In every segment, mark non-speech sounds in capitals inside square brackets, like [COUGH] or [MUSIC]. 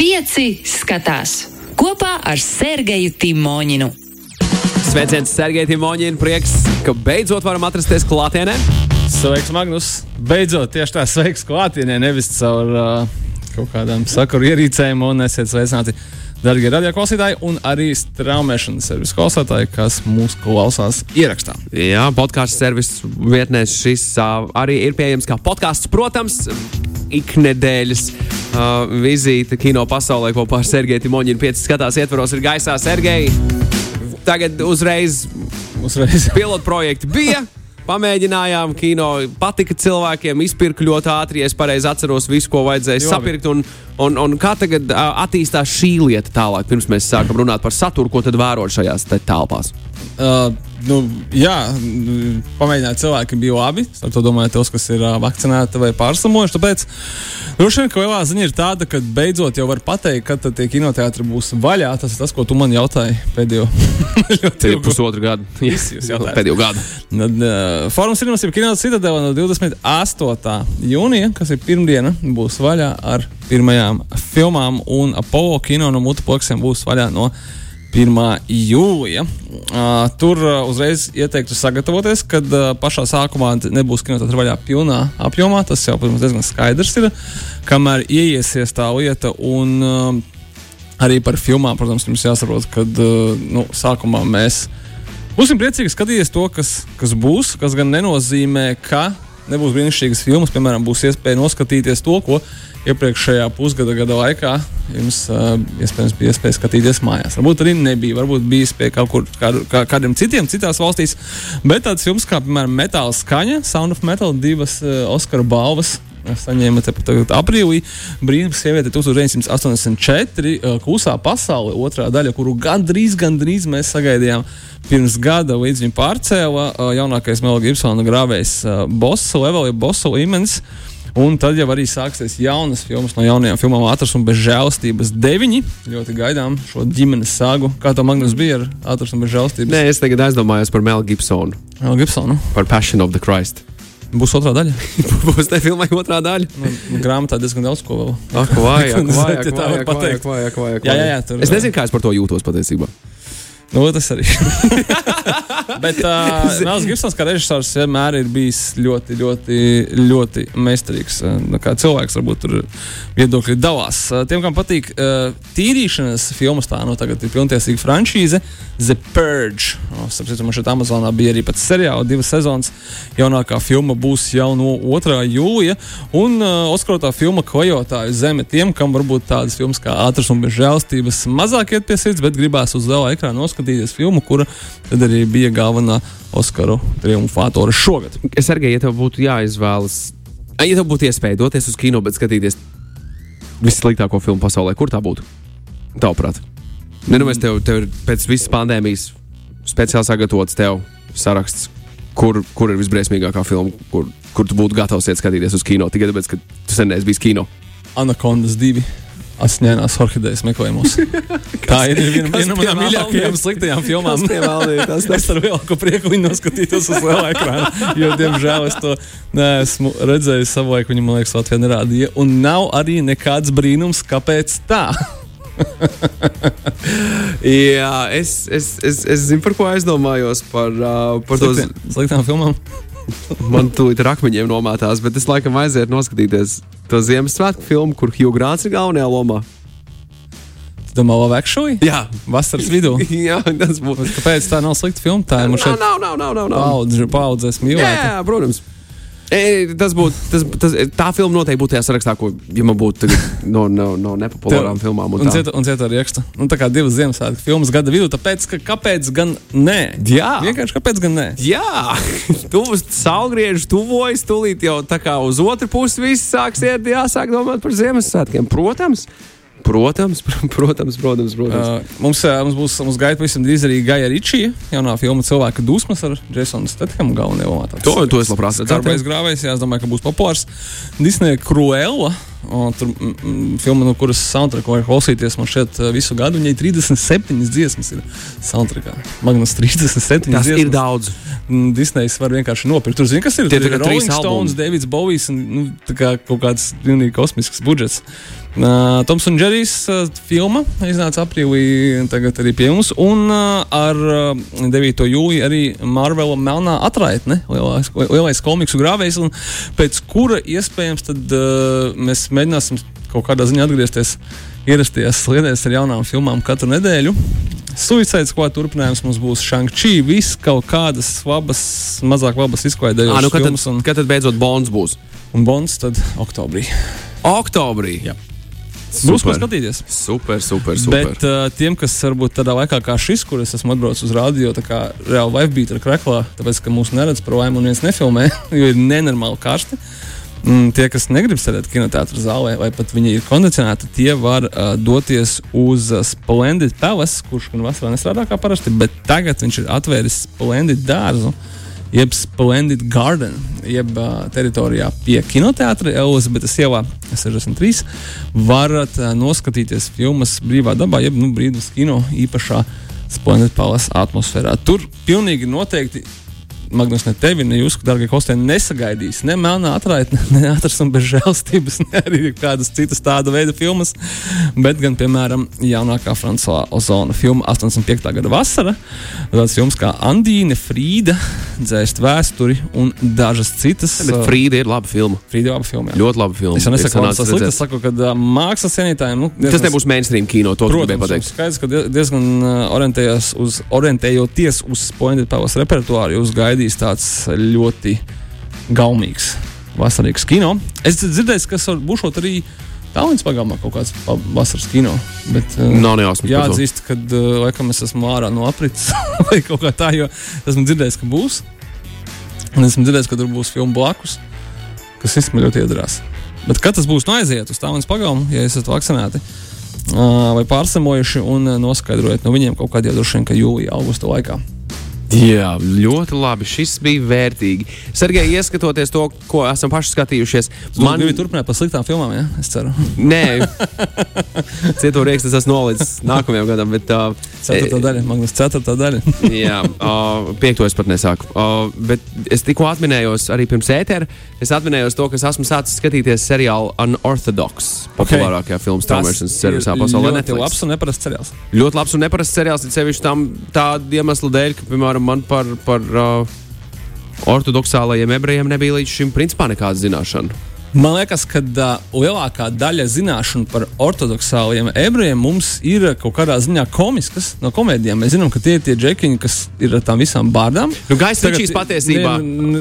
Pieci skatās kopā ar Sergeju Timoņinu. Sveiciens Sergei Timoņin, prieks, ka beidzot varam atrasties klātienē. Sveiks, Magnus! Beidzot, tieši tā, sveiks klātienē, nevis caur uh, kaut kādām sakaru ierīcēm, un esiet sveicināti, darbie radioklausītāji, un arī straumēšanas servisu klausītāji, kas mūs klausās ierakstā. Jā, podkāstu servisu vietnēs šis uh, arī ir pieejams kā podkāsts, protams, iknedēļas. Uh, vizīte kino pasaulē kopā ar Sergeju Timoņinu. Pieci skatās, ietvaros ir gaisā. Sergei, tagad uzreiz, Uzreiz. [LAUGHS] pilotu projekti bija. Pamēģinājām, kino patika cilvēkiem, izpirka ļoti ātri, es pareizi atceros visu, ko vajadzēja Ļoti. sapirkt. Un, un, un kā tagad attīstās šī lieta tālāk, pirms mēs sākam runāt par saturu, ko tad vērot šajās te telpās? Uh, nu, jā, pamēģināt cilvēki bija labi. Es domāju, tos, kas ir uh, vakcinēti vai pārslimojuši. Tāpēc droši vien, ka lielā ziņa ir tāda, ka beidzot jau var pateikt, kad tie kinoteātri būs vaļā. Tas ir tas, ko tu man jautāji pēdējo [LAUGHS] pusotru gadu. [LAUGHS] Visi jūs jautājat. Pēdējo gadu. Tad, uh, Forums ir jau Kino Citadela no 28. jūnija, kas ir pirmdiena, būs vaļā ar pirmajām filmām, un Apollo kino no multiplexiem būs vaļā no 1. jūlija. Uh, tur uh, uzreiz ieteiktu sagatavoties, kad uh, pašā sākumā nebūs kinoteātris vaļā pilnā apjomā. Tas jau protams, diezgan skaidrs ir, kamēr ieiesies tā lieta. Un, uh, arī par filmām, protams, jums jāsaprot, ka uh, nu, sākumā mēs būsim priecīgi skatīties to, kas, kas būs, kas gan nenozīmē, ka nebūs brīnišķīgas filmas. Piemēram, būs iespēja noskatīties to, ko iepriekšējā pusgada gada laikā jums uh, iespējams bija iespēja skatīties mājās. Varbūt arī nebija, varbūt bija iespēja kaut kur kādu, kā, kādiem citiem, citās valstīs. Bet tāds filmas kā, piemēram, Metāla skaņa, Sound of Metal, divas uh, Oskara balvas saņēma tepat tagad aprīlī. Brīnums sieviete 1984, uh, Klusā pasaule, otrā daļa, kuru gandrīz, gandrīz mēs sagaidījām pirms gada, līdz viņa pārcēla uh, jaunākais Mela Gibsona grāvējs uh, Bossa level, ja Bossa līmenis. Un tad jau arī sāksies jaunas filmas no jaunajām filmām, Ātras un bez žēlastības deviņi. Ļoti gaidām šo ģimenes sāgu. Kā tā Magnus bija ar Ātras un bez žēlastības? Nē, es tagad aizdomājos par Melu Gibsonu, Mela Gibsonu. par Passion of the Christ. Būs otrā daļa. [LAUGHS] Būs te filmai otrā daļa. Nu, grāmatā diezgan daudz ko vēl. Ak, [LAUGHS] tā pateikt. ak, vai, ak, vai, ak, Jā, jā, jā, tur- Es nezinu, kā es par to jūtos patiesībā. Nu, tas arī. [LAUGHS] [LAUGHS] Bet uh, [LAUGHS] Mēls Gibsons, kā režisors, vienmēr ir bijis ļoti, ļoti, ļoti meistarīgs. Nu, Kā cilvēks, varbūt tur viedokļi dalās. Tiem, kam patīk uh, tīrīšanas filmas, tā nu tagad ir pilntiesīga franšīze The Purge. Oh, Sapratu, man šeit Amazonā bija arī pats seriāls, divas sezonas. Jaunākā filma būs jau no 2. jūlija. Un uh, Oskarotā filma Klajotāju zeme tiem, kam varbūt tādas filmas kā Ātras un bez žēlstības mazāk iet pie sirds, bet gribās uz liela ekrāna noskatīties filmu, kura tad arī bija galvenā Oskaru triumfātore šogad. Es arī, ja tev būtu jāizvēlas, ja tev būtu iespēja doties uz kino, bet skatīties vissliktāko filmu pasaulē, kur tā būtu? Tavuprāt, Nē, nu, tev, tev ir pēc visas pandēmijas speciāli sagatavots tev saraksts, kur, kur ir visbriesmīgākā filma, kur, kur tu būtu gatavs iet skatīties uz kino. Tikai tāpēc, ka tu sen neesi bijis kino. Anakondas divi. Asņēnās orhidejas meklējumos. [LAUGHS] Tā ir viena, viena no manām mīļākajām [LAUGHS] sliktajām filmām. Tas [LAUGHS] Es ar lielāku prieku viņu noskatītos uz liela ekrāna. Jo, diemžēl, es to neesmu redzējis savulaik. Viņa, man liekas, Latvijā nerādīja. Un nav arī nekāds brīnums, kāpēc tā. Jā, es, es, es, es zinu, par ko aizdomājos. Par, uh, par to Sliktiem- Sliktām filmām. [LAUGHS] man tūlīt ar akmeņiem nomētās, bet es laikam aizietu noskatīties to Ziemassvētku filmu, kur Hugh Grants ir galvenajā lomā. Tu domā, Love Actually? Jā, Vasaras vidū. [LAUGHS] Jā tas. Bet Kāpēc tā nav slikta filma? Tā ir Nav, šeit nav, nav, nav, nav. nav. paudze, paudzēs Jā, mīlēta. jā, protams. E, tas būtu, tas, tas, tā filma noteikti būtu tajā sarakstā, ko, ja man būtu no, no, no nepopulārām filmām. Un Un cieta, un cieta raksta. Nu, tā kā divas Ziemassvētku filmas gada vidū, tāpēc, ka kāpēc gan nē? Jā. Vienkārši kāpēc gan nē? Jā, [LAUGHS] tu uz saulgriežu tuvojas, tūlīt jau tā kā uz otru pusi viss sāks iet, jāsāk domāt par Ziemassvētkiem. Protams, protams, [LAUGHS] pr- protams, protams. protams. Uh, mums, uh, mums būs mums gaida pavisam drīz arī Gaja Ričija, jaunā filma Cilvēka dusmas ar Jasonu Stathamu galvenajā lomā. To, to es labprāt Darbais grāvējs, jā, es domāju, ka būs populārs. Disneja Cruella. Un tur mm, filma, no kuras soundtracku var klausīties man šeit uh, visu gadu. Viņai 37 dziesmas ir soundtrackā. Magnus 37 Tas dziesmas. ir daudz. Mm, Disney's var vienkārši nopirkt. Tur zina, kas ir. Tie ir Rolling. Stones, Davids Bovijs un nu, tā kā kaut kāds pilnīgi kosmisks budžets. Uh, Toms un Džerijs uh, filma iznāca aprīlī, tagad arī pie mums. Un uh, ar uh, 9. jūlijā arī Marvela melnā atraitne, lielais, lielais komiksu grāvējs, un pēc kura iespējams tad, uh, mēs mēģināsim kaut kādā ziņā atgriezties ierasties sliedēs ar jaunām filmām katru nedēļu. Suicide Squad turpinājums mums būs Shang-Chi, viss kaut kādas labas, mazāk labas izklaidējošas Ah, nu, kad, tad, Un, kad tad beidzot Bonds būs? un Bonds tad oktobrī. Oktobrī. Jā. Būs ko skatīties. Super, super, super. Bet uh, tiem, kas varbūt tādā laikā kā šis, kur es esmu atbraucis uz rādio, tā kā reāli live beat ar kreklā, tāpēc, ka mūs neredz par laimi un viens nefilmē, [LAUGHS] jo ir nenormāli karsti. Mm, tie, kas negrib sēdēt kinoteātrī zālē, vai pat viņi ir kondicionēti, tie var uh, doties uz uh, Splendid Palace, kurš gan vasarā nestrādā kā parasti, bet tagad viņš ir atvēris Splendid dārzu. Jeb Splendid Garden, jeb uh, teritorijā pie kinoteātra Elizabetes ielā 63. varat uh, noskatīties filmas brīvā dabā, jeb nu, brīvības kino īpašā Splendid Palace atmosfērā. Tur pilnīgi noteikti Magnus, ne tevi, ne jūs, darbie kolēģi, nesagaidīs ne melnā atraitne, [LAUGHS] ne ātras un bez žēlstības, [LAUGHS] ne arī kādas citas tāda veida filmas, bet gan, piemēram, jaunākā Frančiska Ozona filma 85. gada vasara. Tāds filmas kā Andīne, Frīda, Dzēst vēsturi un dažas citas. Bet Frīda ir laba filma. Frīda laba filma. jā. Ļoti laba filma. Es jau nesaku, Ir ka tas ir slikti. Es saku, ka uh, mākslas cienītājiem nu, Tas nebūs mainstream kino, to gribēju Protams, pateikt. skaidrs, ka die- diezgan uh, orientējos uz, orientējoties uz Splendid Palace repertuāru, jūs gaidīs tāds ļoti gaumīgs, vasarīgs kino. Es dzirdēju, ka var- būšot arī Tallinas pagalmā kaut kāds vasaras kino. Bet, uh, Nav nejausmas. Jāatzīst, ka uh, laikam es esmu ārā no aprits [LAUGHS] vai kaut kā tā, jo esmu dzirdējis, ka būs. Un esmu dzirdējis, ka tur būs filma blakus, kas īstenībā ļoti iedarās. Bet kad tas būs, nu aiziet uz tādu pagalmu, ja esat vakcinēti vai pārsamojuši un noskaidrojiet no viņiem kaut kādā droši vien, ka jūlijā, augusta laikā. Jā, ļoti labi. Šis bija vērtīgi. Sergei, ieskatoties to, ko esam paši skatījušies, Man ir turpināt par sliktām filmām, ja? es ceru. Nē, [LAUGHS] citur rieks tas esmu nolicis nākamajam gadam, bet. Uh, Ceturtā daļa, Magnus, ceturtā daļa. [LAUGHS] Jā, uh, piekto es pat nesāku. Uh, bet es tikko atminējos arī pirms ētera. Es atminējos to, ka es esmu sācis skatīties seriālu Unorthodox, populārākajā filmu straumēšanas servisā pasaulē. ļoti labs un neparasts ceļš. Ļoti labs un neparasts seriāls, it sevišķi tam tādu iemeslu dēļ, ka, piemēram, man par, par uh, ortodoksālajiem ebrejiem nebija līdz šim principā nekāda zināšana. Man liekas, ka uh, lielākā daļa zināšanu par ortodoksāliem ebrejiem mums ir kaut kādā ziņā komiskas no komēdijām. Mēs zinām, ka tie ir tie džekiņi, kas ir ar tām visām bārdām. Nu, Gaisa Ričijs patiesībā.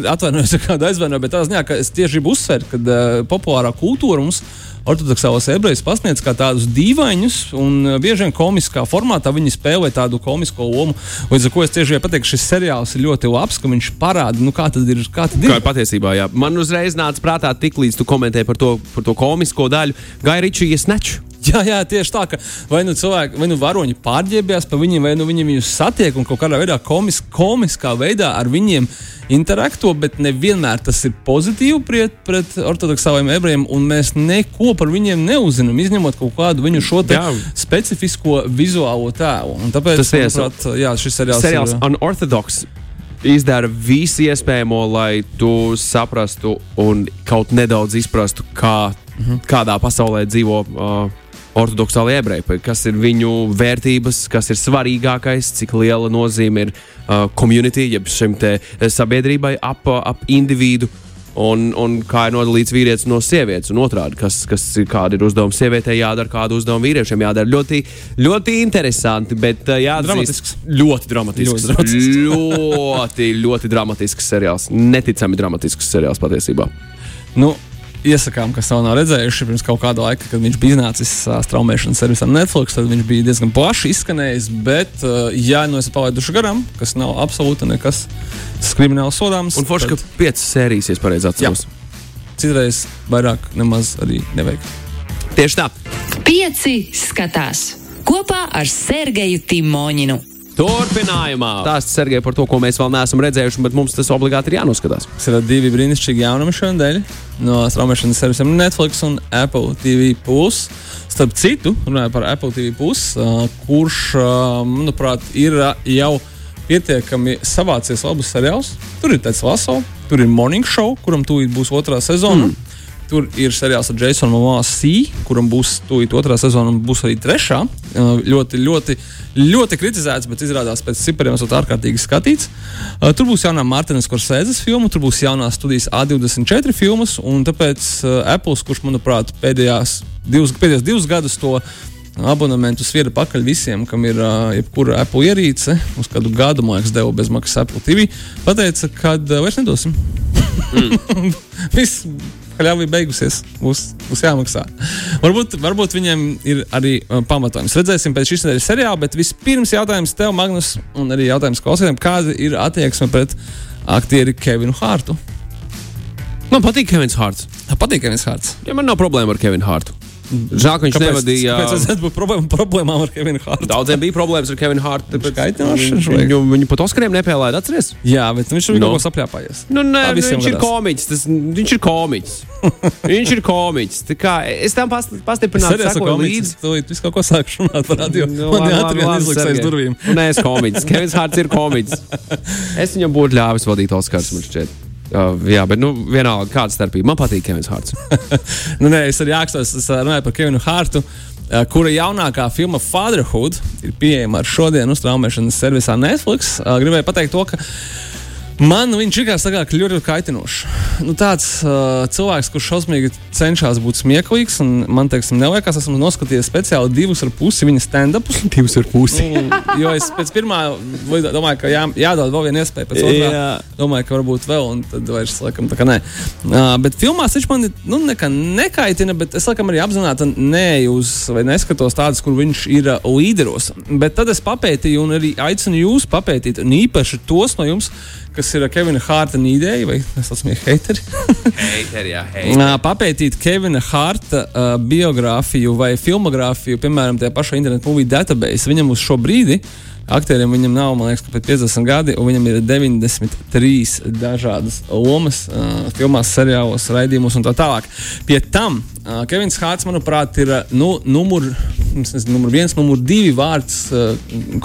Atvainojos, [LAUGHS] ja kādu aizvainoju, bet tā ziņā, ka es tieši gribu uzsvērt, ka uh, populārā kultūra mums. Ortodoksālos ebrejus pasniedz kā tādus dīvainus, un uh, bieži vien komiskā formātā viņi spēlē tādu komisko lomu. Līdz ar to es tieši gribēju pateikt, ka šis seriāls ir ļoti labs, ka viņš parāda, nu, kā tad ir. Kā tad ir. Kā patiesībā, jā. Man uzreiz nāca prātā, tik līdz tu komentēji par to, par to komisko daļu. Ričija snatch. [LAUGHS] Jā, jā, tieši tā, ka vai nu cilvēki, vai nu varoņi pārģērbjās par viņiem, vai nu viņi viņus satiek un kaut kādā veidā komis, komiskā veidā ar viņiem interakto, bet nevienmēr tas ir pozitīvi pret, pret ortodoksālajiem ebrejiem, un mēs neko par viņiem neuzinām, izņemot kaut kādu viņu šo te Jā. specifisko vizuālo tēlu. Un tāpēc, Tas manuprāt, jā, šis seriāls, seriāls ir. Unorthodox izdara visu iespējamo, lai tu saprastu un kaut nedaudz izprastu, kā, Mhm. kādā pasaulē dzīvo. Uh, Ortodoksāli ebreji, kas ir viņu vērtības, kas ir svarīgākais, cik liela nozīme ir uh, komunitī, jeb šim te sabiedrībai ap, ap individu, un, un kā ir nodalīts vīrietis no sievietes, un otrādi, kas, kas ir kāda ir uzdevuma sievietei jādara, kādu uzdevumu vīriešiem jādara. Ļoti, ļoti interesanti, bet uh, jāatzīst, Dramatisks. ļoti dramatisks. Ļoti dramatisks. [LAUGHS] ļoti, ļoti dramatisks seriāls. Neticami dramatisks seriāls patiesībā. Nu, Iesakām, kas vēl nav redzējuši pirms kaut kāda laika, kad viņš bija iznācis uh, straumēšanas servisā Netflix, tad viņš bija diezgan plaši izskanējis. Bet, uh, ja nu esat palaiduši garām, kas nav absolūti nekas krimināli sodāms, Un forši, ka tad piecas sērijas, ja es pareizi atceros. citreiz vairāk nemaz arī nevajag. Tieši tā. Pieci skatās kopā ar Sergeju Timoņinu. Turpinājumā stāsts Sergei par to, ko mēs vēl neesam redzējuši, bet mums tas obligāti ir jānoskatās. Tas ir divi brīnišķīgi jaunumi šodien no straumēšanas servisiem Netflix un Apple TV. Plus. Starp citu, runājot par Apple TV, plus, kurš, manuprāt, ir jau pietiekami savācies labus seriālus. Tur ir tāds laso, tur ir morning show, kuram tūlīt būs otrā sezona. Mm. Tur ir seriāls ar Jasonu C, kuram būs tūlīt otrā sezona un būs arī trešā. Uh, ļoti, ļoti, ļoti kritizēts, bet izrādās pēc cipariem esot ārkārtīgi skatīts. Uh, tur būs jaunā Mārtiņas Korsēzes filma, tur būs jaunā studijas A24 filmas, un tāpēc uh, Apple, kurš, manuprāt, pēdējās divus, pēdējos divus gadus to abonementu svieda pakaļ visiem, kam ir uh, jebkura Apple ierīce. Uz kādu gadu, man liekas, deva bezmaksas Apple TV. Pateica, ka uh, vairs nedosim. Mm. [LAUGHS] Viss haļāva ir beigusies. Būs, būs jāmaksā. Varbūt, varbūt viņiem ir arī uh, pamatojums. Redzēsim pēc šīs nedēļas seriāla, bet vispirms jautājums tev, Magnus, un arī jautājums klausītājiem, kāda ir attieksme pret aktieri Kevinu Hārtu? Man patīk Kevins Hārts. Patīk Kevins Hārts. Ja man nav problēma ar Kevinu Hārtu. Žēl, ka viņš Kāpēc, nevadīja. kāpēc būt problēma, problēmām ar Kevinu Hārtu? Daudziem bija problēmas ar Kevinu Hārtu. Viņu, viņu, pat Oskariem nepēlēja, atceries? Jā, bet viņš ir No. kaut ko sapļāpājies. Nu, nē, nu, viņš ir gadās. komiķis. Tas, viņš ir komiķis. [LAUGHS] viņš ir komiķis. Kā, es tam past, Es pastiprināti arī esmu sekoju komiķis. līdzi. Tūlīt viss kaut ko sākšu runāt par radio. Nu, Man labi, izliks aiz durvīm. Nu, Nē, es komiķis. Kevins Hārts ir komiķis. [LAUGHS] Es viņam būtu ļāvis vadīt Oskars, man šķiet. Uh, jā, bet nu, vienalga, kāda starpība. Man patīk Kevins Hārts. [LAUGHS] Nu, nē, es arī ākstos, es runāju par Kevinu Hārtu. ā, Kura jaunākā filma Fatherhood ir pieejama ar šodienas straumēšanas servisā Netflix. Ā, Gribēju pateikt to, ka man viņš ir kā ļoti kaitinošs. Nu, tāds uh, cilvēks, kurš šausmīgi cenšas būt smieklīgs, un man teiksim, neliekas, esmu noskatījies speciāli divus ar pusi viņa stand-upus. [LAUGHS] Divas ar pusi. Nu, jo es pēc pirmā domāju, ka jā, jādod vēl viena iespēja. Pēc otrā Jā. domāju, ka varbūt vēl, un tad vairs laikam tā kā nē. Uh, bet filmās viņš man nu, nekā nekaitina, bet es laikam arī apzināti neeju uz vai neskatos tādas, kur viņš ir uh, līderos. Bet tad es papētīju un arī aicinu jūs papētīt, un īpaši tos no jums, kas ir Kevina Hārta nīdēji vai es esmu heiteri. Heiteri, jā, [LAUGHS] Ā, Papētīt Kevina Hārta uh, biogrāfiju vai filmogrāfiju, piemēram, tajā pašā internetu movie database. Viņam uz šo brīdi aktieriem viņam nav, man liekas, ka pat 50 gadi, un viņam ir 93 dažādas lomas, uh, filmās, seriālos, raidījumos un tā tālāk. Pie tam uh, Kevins Hārts, manuprāt, ir uh, nu, numur, nezinu, numur viens, numur divi vārds uh,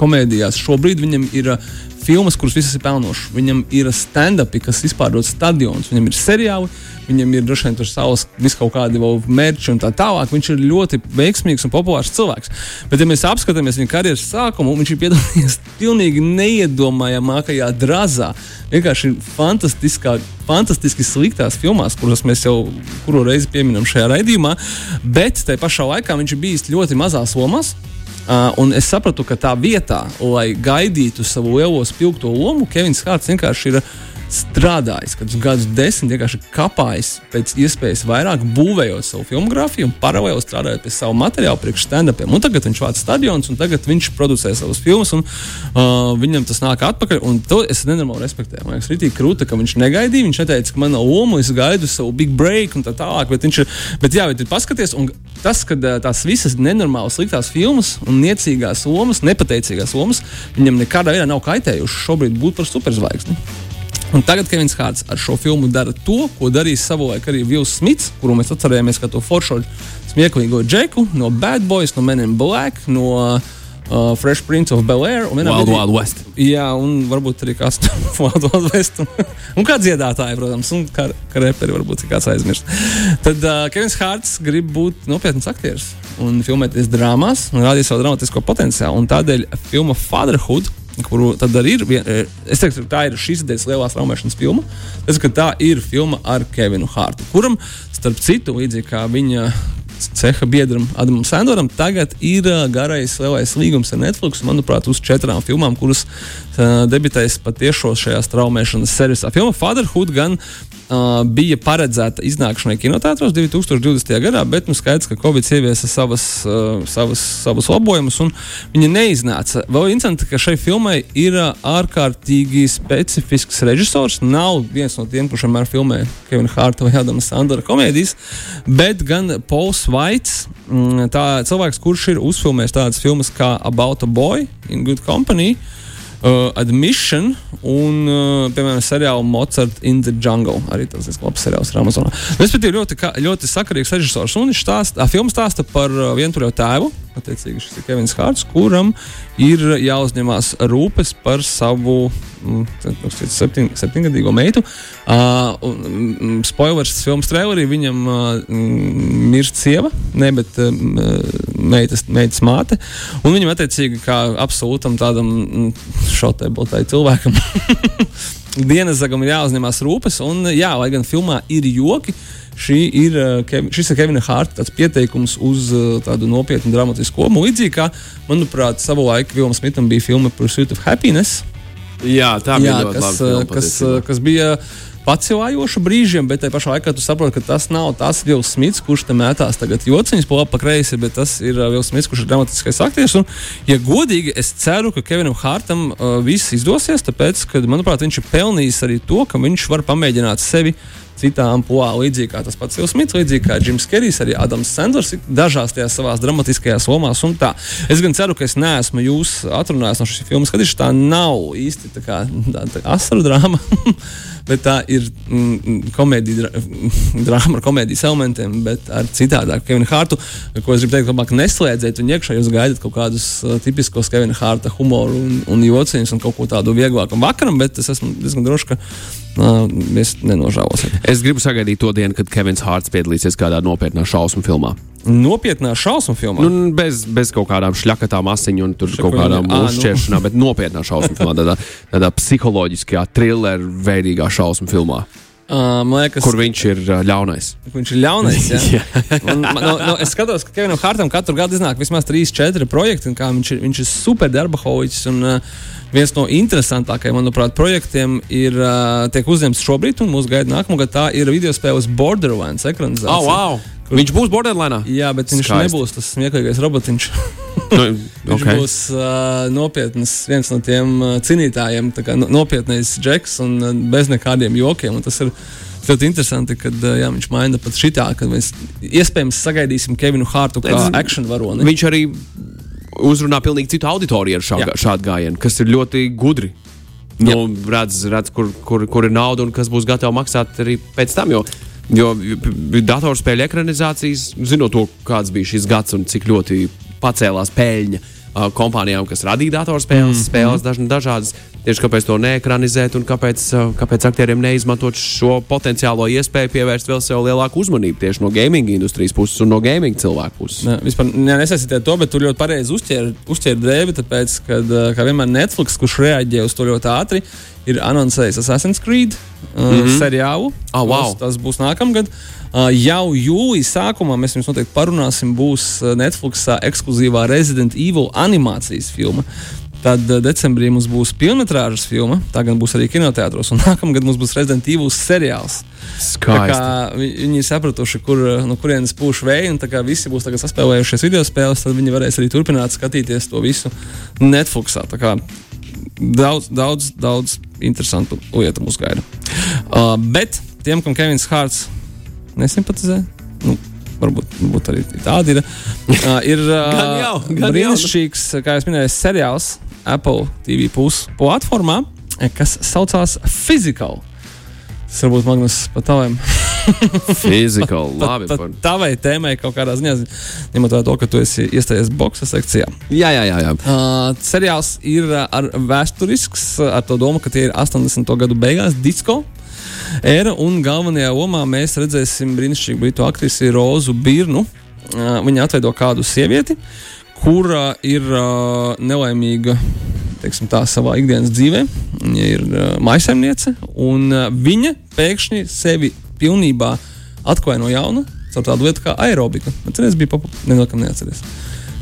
komēdijās. Šobrīd viņam ir uh, filmas, kuras visas ir pelnošas. Viņam ir stand-upi, kas izpārdod stadionus, viņam ir seriāli, viņam ir droši vien tur savs vis kaut kādi mērķi un tā tālāk. Viņš ir ļoti veiksmīgs un populārs cilvēks. Bet, ja mēs apskatāmies viņa karjeras sākumu, viņš ir piedalījies [LAUGHS] pilnīgi neiedomājamākajā drazā. Vienkārši fantastiskā, fantastiski sliktās filmās, kuras mēs jau kuru reizi pieminam šajā raidījumā, bet tajā pašā laikā viņš ir bijis ļoti mazās lomās. Uh, un es sapratu, ka tā vietā, lai gaidītu savu lielo spilgto lomu, Kevins Hārts vienkārši ir strādājis, kad gadus desmit vienkārši kapājis pēc iespējas vairāk, būvējot savu filmogrāfiju un paralēli strādājot pie savu materiālu, priekš stand-upiem. Un tagad viņš vāc stadionus, un tagad viņš producē savas filmas, un uh, viņam tas nāk atpakaļ. Un to es nenormāli respektēju. Man liekas, rītīgi krūta, ka viņš negaidīja. Viņš neteica, ka man nav loma, es gaidu savu big break un tā tālāk. Bet, viņš, ir- bet jā, bet ir paskaties, un tas, ka tās visas nenormāli sliktās filmas un niecīgās lomas, nepateicīgās lomas, viņam nekādā veidā nav kaitējušas šobrīd būt par superzvaigzni. Un tagad Kevins Hārts ar šo filmu dara to, ko darīja savulaik arī Vils Smits, kuru mēs atcerējāmies kā to foršo smieklīgo džeku no Bad Boys, no Men in Black, no uh, Fresh Prince of Bel Air. un Wild brīdī- Wild West. Jā, un varbūt arī kāds no [LAUGHS] Wild Wild West. Un, [LAUGHS] un kā dziedātāji, protams, un kā, kā reperi varbūt kāds aizmirst. Tad uh, Kevins Hārts grib būt nopietns aktieris un filmēties drāmās un rādīt savu dramatisko potenciālu. Un tādēļ filma Fatherhood. Kuru tad arī ir? Vien, eh, es teiktu, ka tā ir šīs dienas lielā traumēšanas filma. Es domāju, ka tā ir filma ar Kevinu Hārtu, kuram, starp citu, līdzīgi kā viņa ceha biedram Adamam Sandoram, tagad ir uh, garais lielais līgums ar Netflix, manuprāt, uz četrām filmām, kuras uh, debitēs patiešo šajā straumēšanas servisā. Filma Fatherhood gan uh, bija paredzēta iznākšanai kinotētros 2020. gadā, bet nu, skaidrs, ka Covid ieviesa savas, uh, savas, savus labojumus, un viņa neiznāca. Vēl interesanti, ka šai filmai ir uh, ārkārtīgi specifisks režisors. Nav viens no tiem, kurš vienmēr filmē Kevina Hārta vai Adama Sandora komēdijas, bet gan Pols Vaits, mm, cilvēks, kurš ir uzfilmējis tādas filmas kā About a Boy in Good Company. Uh, admission un, uh, piemēram, seriālu Mozart in the Jungle. Arī tas ir labs seriāls ar Amazon. Respektīvi, ļoti, ka- ļoti sakarīgs režisors. Un viņš stāsta, tā filma stāsta par uh, vientuļo tēvu, Attiecīgi, šis ir Kevins Hārts, kuram ir jāuzņemās rūpes par savu mm, septiņ, septiņgadīgo meitu. Uh, un, spoilers filmas trailerī viņam uh, mirst sieva, ne, bet uh, meitas, meitas māte. Un viņam attiecīgi kā absolūtam tādam šautēbotai cilvēkam. [LAUGHS] Dienas zagam ir jāuzņemās rūpes, un jā, lai gan filmā ir joki, ir, šis ir Kevina Hārta pieteikums uz tādu nopietnu dramatisku komu. Līdzīgi kā, manuprāt, savulaik Vilnius Smitam bija filma Pursuit of Happiness. Jā, tā bija Jā, kas, kas, kas bija pacilājoša brīžiem, bet tajā pašā laikā tu saproti, ka tas nav tas Vils Smits, kurš tam mētās tagad jociņas pa labi, pa kreisi, bet tas ir Vils Smits, kurš ir dramatiskais aktieris. Un, ja godīgi, es ceru, ka Kevinam Hārtam uh, viss izdosies, tāpēc, ka, manuprāt, viņš ir pelnījis arī to, ka viņš var pamēģināt sevi citā amplitūnā, līdzīgi kā tas pats Ilsmits, līdzīgi kā Jims Kerijs, arī Adams Sanders, dažās tajās savās dramatiskajās lomās. Es gan ceru, ka es neesmu jūs atrunājis no šīs filmas, kad tā nav īsti tā kā tā, tā asaru drāma. [LAUGHS] bet tā ir mm, komēdija, drāma ar komēdijas elementiem, bet ar citādāku Kevinu Hārtu. Ko es gribu teikt, labāk neslēdziet viņu iekšā, jūs gaidat kaut kādus uh, tipiskos Kevina Hārta humoru un, un jociņus un kaut ko tādu vieglāku vakaram, bet es esmu diezgan drošs, ka uh, mēs nenožēlosim. Es gribu sagaidīt to dienu, kad Kevins Hārts piedalīsies kādā nopietnā šausmu filmā nopietnā šausmu filmā. Nu, bez, bez kaut kādām šļakatām, asiņu un Šakuļi, kaut kādām uzšķēršanām, nu. bet nopietnā šausmu filmā, tādā, tādā psiholoģiskajā, thriller veidīgā šausmu filmā. Uh, liekas, kur viņš ir uh, ļaunais. Viņš ir ļaunais. Ja? man, man, no, no, es skatos, ka Kevinam Hārtam katru gadu iznāk vismaz 3-4 projekti. Viņš ir, viņš ir super darba hoģis. Un, uh, viens no interesantākajiem, manuprāt, projektiem ir uh, tiek uzņemts šobrīd, un mūsu gaida nākamā gada. Tā ir video spēles Borderlands ekranizācija. Oh, wow. Kur... Viņš būs Borderlands. Jā, bet viņš Skaisti. nebūs tas smieklīgais robotiņš. nu, [LAUGHS] okay. Viņš būs uh, nopietns, viens no tiem uh, cīnītājiem, no, nopietnais džeks un uh, bez nekādiem jokiem. Tas ir ļoti interesanti, ka jā, viņš maina pat šitā, ka mēs iespējams sagaidīsim Kevinu Hārtu kā akciju varoni. Viņš arī uzrunā pilnīgi citu auditoriju ar šā, šādu gājienu, kas ir ļoti gudri. Nu, redz, redz kur, kur, kur ir nauda un kas būs gatavs maksāt arī pēc tam. Jo Jo datorspēļu ekranizācijas, zinot to, kāds bija šis gads un cik ļoti pacēlās peļņa kompānijām, kas radīja datorspēles, mm. spēles daž, dažādas. Tieši kāpēc to neekranizēt un kāpēc, uh, kāpēc aktieriem neizmantot šo potenciālo iespēju pievērst vēl sev lielāku uzmanību tieši no gaming industrijas puses un no gaming cilvēku puses. Ne, vispār ne, nesaistīties to, bet tu ļoti pareizi uzķēri uzķēr drēbi, tāpēc, ka, kā vienmēr Netflix, kurš reaģē uz to ļoti ātri, ir anoncējis Assassin's Creed uh, mm -hmm. seriālu. Oh, wow. tas, būs nākamgad. Uh, jau jūlijā sākumā mēs jums noteikti parunāsim, būs Netflix ekskluzīvā Resident Evil animācijas filma. Tad uh, decembrī mums būs filmas filma, tā gan būs arī kinoteātros, un [LAUGHS] nākamgad mums būs Resident Evil seriāls. Viņi ir sapratuši, kur, no kurienes pūš vēja, un tā kā visi būs saspēlējušies video spēles, tad viņi varēs arī turpināt skatīties to visu Netflixā daudz, daudz, daudz interesantu lietu mūs gaida. Uh, bet tiem, kam Kevins Hārts nesimpatizē, nu, varbūt, varbūt arī tādi ir. Uh, ir [LAUGHS] uh, brīnišķīgs, kā jau minēju, seriāls Apple TV plus platformā, kas saucās Physical. Tas varbūt Magnus pat taviem. [LAUGHS] Fizikāli, [LAUGHS] labi. Tā, tā vai tēmai kaut kādā ziņā, ņemot vērā to, ka tu esi iestājies boxa sekcijā. Jā, jā, jā. jā. Uh, seriāls ir ar vēsturisks, ar to domu, ka tie ir 80. gadu beigās disko. Era un galvenajā lomā mēs redzēsim brīnišķīgu britu aktrisi Rozu Birnu. Uh, viņa atveido kādu sievieti, kura ir uh, nelaimīga teiksim, tā, savā ikdienas dzīvē. Viņa ir uh, maisaimniece, un uh, viņa pēkšņi sevi pilnībā atklāja no jauna caur tādu lietu kā aerobika. Atceries, bija populārs, nezinu, neatceries.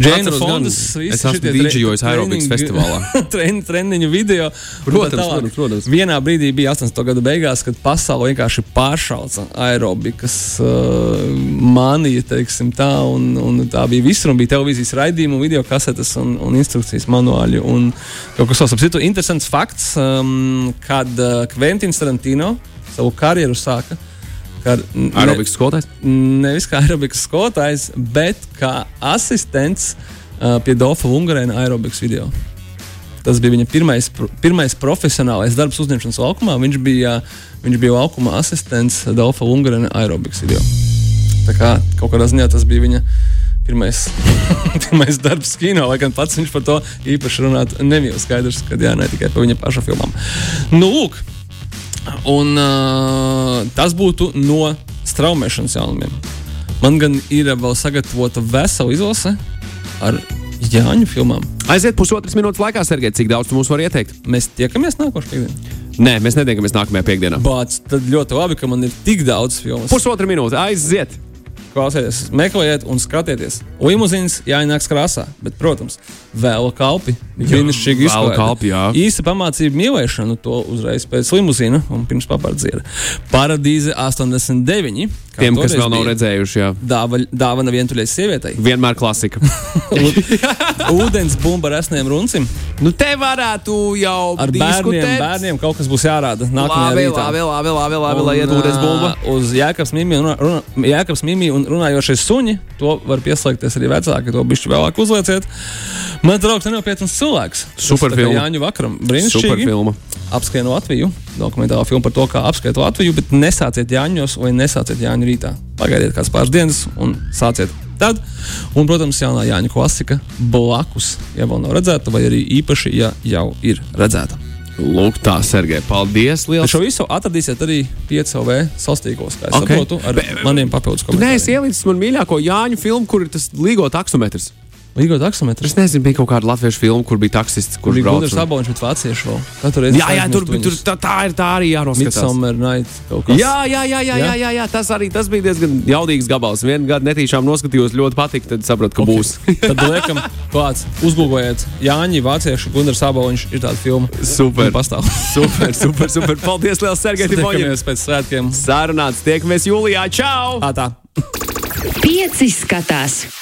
Džēna Fondas, es esmu dīdžejojis aerobikas festivālā. [LAUGHS] Tren, treniņu video. Protams, protams, protams. Vienā brīdī bija 80. gadu beigās, kad pasaule vienkārši pāršauca aerobikas uh, maniju, teiksim tā, un, un tā bija visur, un bija televīzijas raidījumi, video kasetes un, un instrukcijas manuāļi. Un kaut kas tāds, ap citu, interesants fakts, um, kad uh, Kventins Tarantino savu karjeru sāka. Aerobikas skolotājs? Nevis kā aerobikas skolotājs, bet kā asistents uh, pie Dolfa Lungarēna aerobikas video. Tas bija viņa pirmais, pirmais profesionālais darbs uzņemšanas laukumā. Viņš bija, viņš bija laukuma asistents Dolfa Lungarēna aerobikas video. Tā kā kaut kādā ziņā tas bija viņa pirmais, [LAUGHS] pirmais darbs kino, lai gan pats viņš par to īpaši runāt nebija skaidrs, kad jā, ne tikai par viņa paša filmām. Nu, lūk, un uh, tas būtu no straumēšanas jaunumiem. Man gan ir vēl sagatavota vesela izlase ar Jāņu filmām. Aiziet pusotras minūtes laikā, Sergei, cik daudz mums var ieteikt? Mēs tiekamies nākošais piekdienā. Nē, mēs netiekamies nākamajā piekdienā. Bāc, tad ļoti labi, ka man ir tik daudz filmu. Pusotra minūte, aiziet! Klausieties, meklējiet un skatieties. Limuzīns jāienāks krāsā, bet, protams, vēl kalpi. Brīnišķīgi jā. Īsa pamācība mīlēšanu to uzreiz pēc limuzīna un pirms papardziera. Paradīze 89. Kā Tiem, kas vēl nav redzējuši, jā. Dāva, dāvana vientuļai sievietei. Vienmēr klasika. [LAUGHS] Ūdens bumba ar esniem runcim. nu, te varētu jau Ar bērniem, diskutēt. bērniem kaut kas būs jārāda. Nākamajā Labi, rītā. labi, labi, labi, labi, lai iet ūdens bumba. Uz Jēkabs Mimi un, runa, Jēkabs Mimi un runājošais suņi. To var pieslēgties arī vecāki. To bišķi vēlāk uzlieciet. Man draugs nenopietns cilvēks. Super filma. Jāņu vakaram. Super Brīnišķīgi. filma. Apskrien Latviju. Dokumentāla filma par to, kā apskriet Latviju, bet nesāciet Jāņos vai nesāciet Jāņu rītā. Pagaidiet kāds pāris dienas un sāciet tad. Un, protams, jaunā Jāņu klasika blakus, ja vēl nav redzēta, vai arī īpaši, ja jau ir redzēta. Lūk, tā, Sergei, paldies! Liels! šo visu atradīsiet arī 5LV sastīkos, kā es Ok. okay. saprotu, ar Be- maniem papildus Tu neesi komentāriem. ielicis man mīļāko Jāņu filmu, kur ir tas līgo taksometrs. Līgo taksometrs. Es nezinu, bija kaut kāda latviešu filma, kur bija taksists, Kur kurš bija. Gunārs un- Aboliņš, bet vācieši vēl. Katru reizi Jā, jā, tur, tur tā, tā ir tā arī jānoskatās. Midsummer Night kaut kas. Jā, jā, jā, jā, jā, jā, jā, tas arī tas bija diezgan jaudīgs gabals. Vienu gadu netīšām noskatījos, ļoti patika, tad sapratu, ka okay. būs. [LAUGHS] Tad liekam, klāts, uzgūgojiet, Jāņi, Vācieši, Gunārs Aboliņš ir tāda filma. Super. Un Pastāv. [LAUGHS] super, super, super. Paldies, Liels, Sergei, Timoņiem. Pēc svētkiem. Sarunāts, tiekamies jūlijā. Čau! Ā, tā. Pieci skatās!